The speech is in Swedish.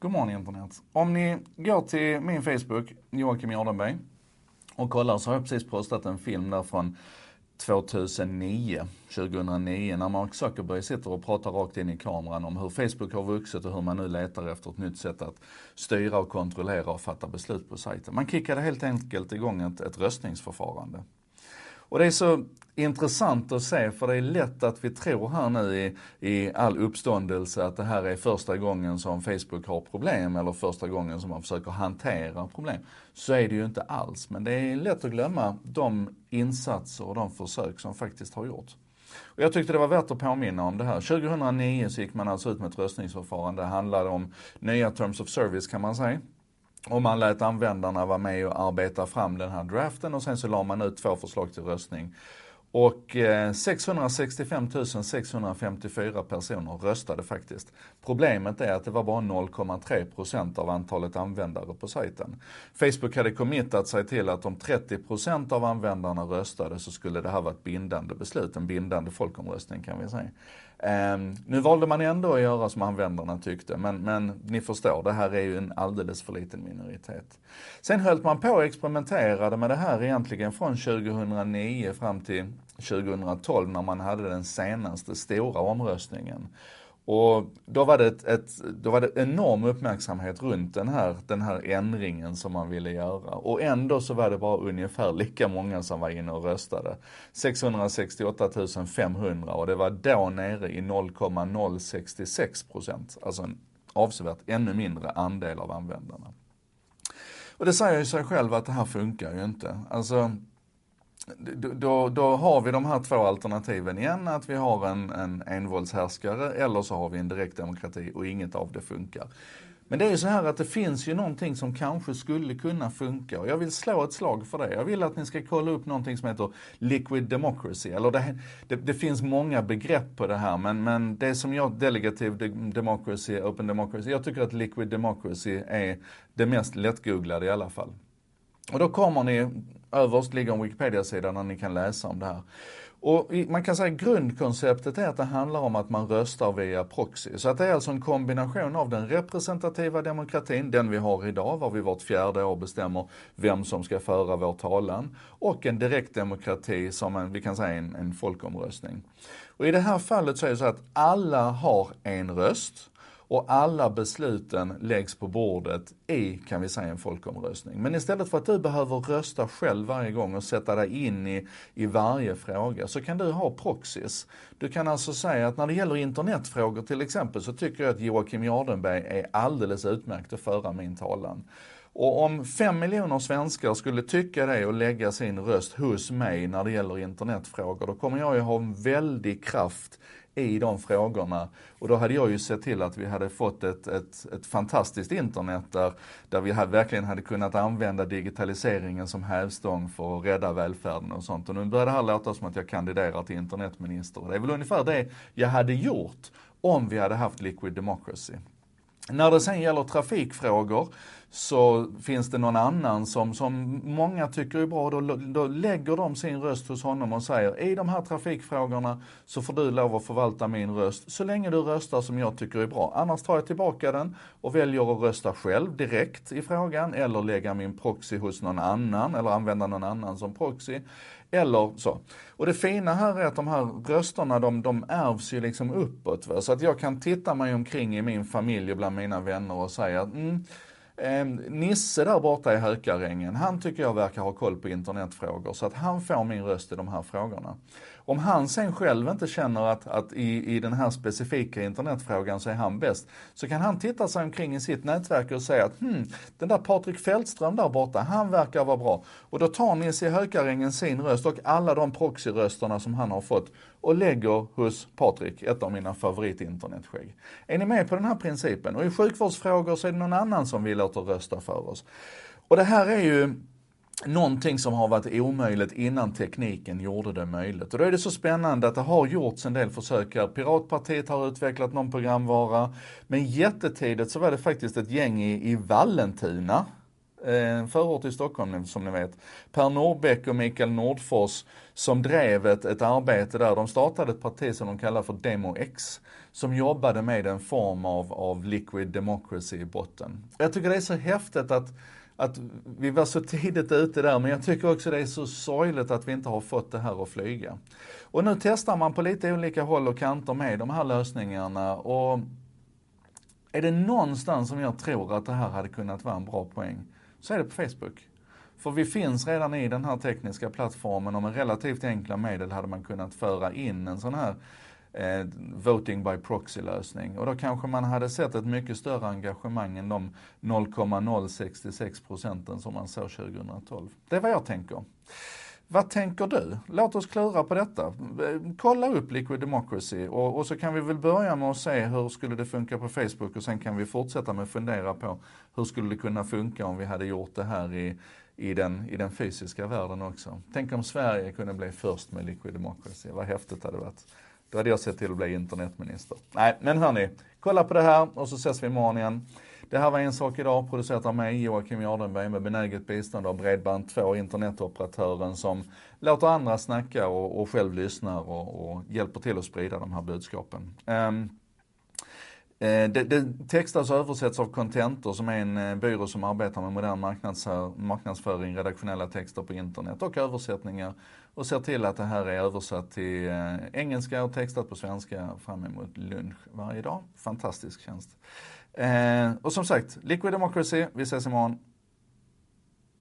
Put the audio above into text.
God morgon internet. Om ni går till min Facebook, Joakim Jardenberg, och kollar så har jag precis postat en film där från 2009, 2009, när Mark Zuckerberg sitter och pratar rakt in i kameran om hur Facebook har vuxit och hur man nu letar efter ett nytt sätt att styra och kontrollera och fatta beslut på sajten. Man kickade helt enkelt igång ett, ett röstningsförfarande. Och det är så intressant att se för det är lätt att vi tror här nu i, i all uppståndelse att det här är första gången som Facebook har problem eller första gången som man försöker hantera problem. Så är det ju inte alls, men det är lätt att glömma de insatser och de försök som faktiskt har gjorts. Och jag tyckte det var värt att påminna om det här. 2009 så gick man alltså ut med ett röstningsförfarande. Det handlade om nya Terms of Service kan man säga. Och man lät användarna vara med och arbeta fram den här draften och sen så la man ut två förslag till röstning. Och eh, 665 654 personer röstade faktiskt. Problemet är att det var bara 0,3% av antalet användare på sajten. Facebook hade committat sig till att om 30% av användarna röstade så skulle det här vara ett bindande beslut, en bindande folkomröstning kan vi säga. Um, nu valde man ändå att göra som användarna tyckte, men, men ni förstår, det här är ju en alldeles för liten minoritet. Sen höll man på och experimenterade med det här egentligen från 2009 fram till 2012 när man hade den senaste stora omröstningen. Och då var det, ett, ett, då var det enorm uppmärksamhet runt den här, den här ändringen som man ville göra. Och ändå så var det bara ungefär lika många som var inne och röstade. 668 500 och det var då nere i 0,066 procent. Alltså en avsevärt ännu mindre andel av användarna. Och det säger ju sig själv att det här funkar ju inte. Alltså då, då har vi de här två alternativen igen, att vi har en, en envåldshärskare eller så har vi en direktdemokrati och inget av det funkar. Men det är ju så här att det finns ju någonting som kanske skulle kunna funka och jag vill slå ett slag för det. Jag vill att ni ska kolla upp någonting som heter liquid democracy. Eller det, det, det finns många begrepp på det här men, men det som jag, delegative democracy, open democracy, jag tycker att liquid democracy är det mest lättgooglade i alla fall. Och då kommer ni, överst ligger en Wikipedia-sida där ni kan läsa om det här. Och man kan säga grundkonceptet är att det handlar om att man röstar via proxy. Så att det är alltså en kombination av den representativa demokratin, den vi har idag, var vi vart fjärde år bestämmer vem som ska föra vår talan, och en direktdemokrati som en, vi kan säga en, en folkomröstning. Och i det här fallet så är det så att alla har en röst och alla besluten läggs på bordet i, kan vi säga, en folkomröstning. Men istället för att du behöver rösta själv varje gång och sätta dig in i, i varje fråga så kan du ha proxys. Du kan alltså säga att när det gäller internetfrågor till exempel så tycker jag att Joakim Jardenberg är alldeles utmärkt att föra min talan. Och om fem miljoner svenskar skulle tycka det och lägga sin röst hos mig när det gäller internetfrågor, då kommer jag ju ha en väldig kraft i de frågorna. Och då hade jag ju sett till att vi hade fått ett, ett, ett fantastiskt internet där, där vi hade, verkligen hade kunnat använda digitaliseringen som hävstång för att rädda välfärden och sånt. Och nu börjar det här låta som att jag kandiderar till internetminister. Det är väl ungefär det jag hade gjort om vi hade haft liquid democracy. När det sen gäller trafikfrågor så finns det någon annan som, som många tycker är bra. Då, då lägger de sin röst hos honom och säger i de här trafikfrågorna så får du lov att förvalta min röst så länge du röstar som jag tycker är bra. Annars tar jag tillbaka den och väljer att rösta själv direkt i frågan eller lägga min proxy hos någon annan eller använda någon annan som proxy. Eller så. Och det fina här är att de här rösterna de, de ärvs ju liksom uppåt. Va? Så att jag kan titta mig omkring i min familj och bland mina vänner och säga mm, Eh, Nisse där borta i Hökarängen, han tycker jag verkar ha koll på internetfrågor så att han får min röst i de här frågorna. Om han sen själv inte känner att, att i, i den här specifika internetfrågan så är han bäst, så kan han titta sig omkring i sitt nätverk och säga att hmm, den där Patrik Fältström där borta, han verkar vara bra. Och då tar Nisse i Hökarängen sin röst och alla de proxyrösterna som han har fått och lägger hos Patrik, ett av mina favoritinternetskägg. Är ni med på den här principen? Och i sjukvårdsfrågor så är det någon annan som vi låter rösta för oss. Och det här är ju någonting som har varit omöjligt innan tekniken gjorde det möjligt. Och då är det så spännande att det har gjorts en del försök här. Piratpartiet har utvecklat någon programvara, men jättetidigt så var det faktiskt ett gäng i, i Vallentuna Eh, en förort i Stockholm som ni vet. Per Norbeck och Mikael Nordfors som drev ett, ett arbete där. De startade ett parti som de kallar för Demo X som jobbade med en form av, av liquid democracy i botten. Jag tycker det är så häftigt att att vi var så tidigt ute där, men jag tycker också det är så sorgligt att vi inte har fått det här att flyga. Och nu testar man på lite olika håll och kanter med de här lösningarna och är det någonstans som jag tror att det här hade kunnat vara en bra poäng, så är det på Facebook. För vi finns redan i den här tekniska plattformen och med relativt enkla medel hade man kunnat föra in en sån här eh, voting by proxy-lösning. Och då kanske man hade sett ett mycket större engagemang än de 0,066 procenten som man såg 2012. Det är vad jag tänker. Vad tänker du? Låt oss klura på detta. Kolla upp Liquid Democracy och, och, så kan vi väl börja med att se hur skulle det funka på Facebook och sen kan vi fortsätta med att fundera på hur skulle det kunna funka om vi hade gjort det här i, i, den, i den fysiska världen också. Tänk om Sverige kunde bli först med Liquid Democracy, vad häftigt det hade varit. Då hade jag sett till att bli internetminister. Nej, men hörni, kolla på det här och så ses vi imorgon igen. Det här var En sak idag, producerat av mig, Joakim Jardenberg, med benäget bistånd av Bredband2, internetoperatören som låter andra snacka och, och själv lyssnar och, och, hjälper till att sprida de här budskapen. Um, det, det textas och översätts av Contentor som är en eh, byrå som arbetar med modern marknadsföring, redaktionella texter på internet och översättningar och ser till att det här är översatt till eh, engelska och textat på svenska fram emot lunch varje dag. Fantastisk tjänst. Eh, och som sagt, Liquid Democracy, vi ses imorgon.